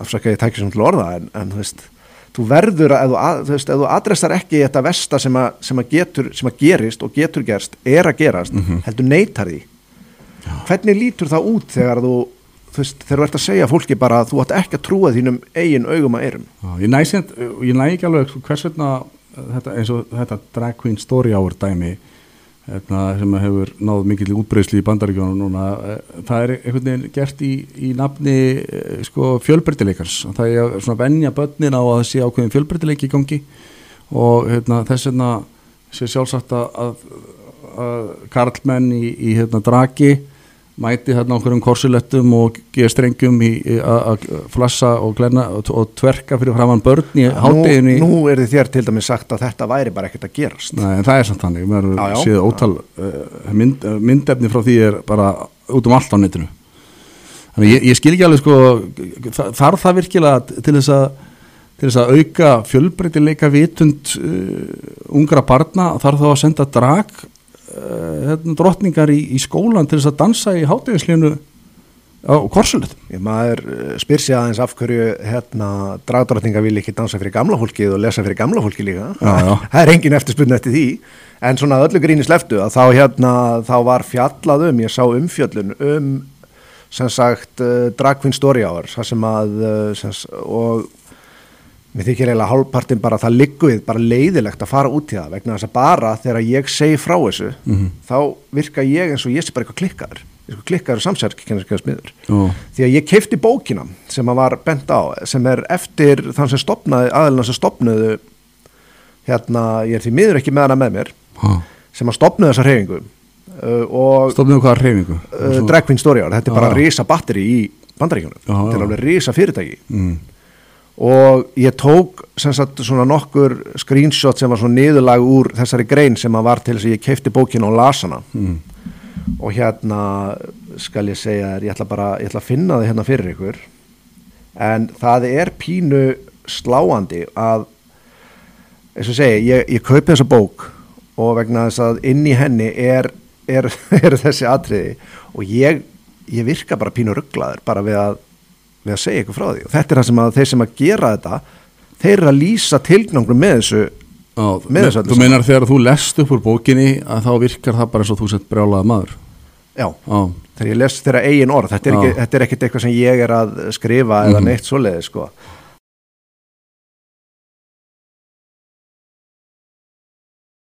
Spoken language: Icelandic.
afsaka ég tækir sem til orða en, en þú veist þú verður að, að þú veist, ef þú adressar ekki þetta versta sem að, sem að getur, sem að gerist og getur gerst, er að gerast mm -hmm. heldur neytar því Já. hvernig lítur það út þegar þú þú veist, þú ert að segja fólki bara að þú ætti ekki að trúa þínum eigin augum að erum Já, ég næ, ekki alveg hvers vegna þetta, eins og þetta drag queen story hour dæmi sem hefur náð mikill útbreysli í bandaríkjónum núna, eh, það er einhvern veginn gert í, í nafni eh, sko, fjölbreytileikars, það er svona vennja börnin á að sé ákveðin fjölbreytileiki í gangi og hérna, þess vegna sé sjálfsagt að, að karlmenn í, í hérna, dragi mæti hérna okkur um korsulettum og geða strengjum að flassa og, glenna, og, og tverka fyrir framann börn í hátteginu Nú, nú er þér til dæmis sagt að þetta væri bara ekkert að gerast. Nei, en það er samt þannig, mér séu ótal uh, mynd, myndefni frá því er bara út um allt á netinu. Þannig ég, ég skil ekki alveg sko þarf það virkilega til þess að til þess að auka fjölbreytileika vitund uh, ungra barna? Þarf þá að senda drag hérna, drottningar í, í skólan til þess að dansa í hátægislinu á korsulet maður eh, spyr sér aðeins af hverju hérna, dragdrottningar vil ekki dansa fyrir gamla fólkið og lesa fyrir gamla fólkið líka. Já, já. það er engin eftirspunni eftir því. En svona öllu gríni sleftu að þá, hérna, þá var fjallað um, ég sá umfjöllun um sem sagt uh, Drag Queen Story Hour sem að, uh, sem, og Mér þykir eiginlega hálfpartin bara að það ligguð bara leiðilegt að fara út í það vegna þess að bara þegar ég segi frá þessu mm -hmm. þá virka ég eins og ég sé bara eitthvað klikkaður, eitthvað klikkaður samsverkkennarsmiður. Oh. Því að ég keipti bókina sem að var bent á sem er eftir þann sem stopnaði aðeins sem stopnaðu hérna, ég er því miður ekki með hana með mér oh. sem að stopnaði þessa reyfingu uh, Stopnaðu hvaða reyfingu? Uh, Drag Queen Story Hour, þetta er oh. bara risa batteri í bandaríkjunum, þetta er alveg risa fyrirtæki mm og ég tók sagt, nokkur screenshot sem var svona niðurlag úr þessari grein sem var til þess að ég keipti bókinu og lasana mm. og hérna skal ég segja ég ætla bara ég ætla að finna það hérna fyrir ykkur. En það er pínu sláandi að eins og segi, ég, ég kaupi þessa bók og vegna þess að inn í henni er, er, er þessi atriði. Og ég, ég virka bara pínu rugglaður bara við að við að segja eitthvað frá því. Og þetta er það sem að þeir sem að gera þetta þeir eru að lýsa tilgnangum með þessu Á, með þessu Þú meinar þegar þú lest upp úr bókinni að þá virkar það bara eins og þú sett brjálaða maður? Já, Á. þegar ég les þeirra eigin orð þetta er, ekki, þetta er ekkert eitthvað sem ég er að skrifa mm -hmm. eða neitt svoleiði sko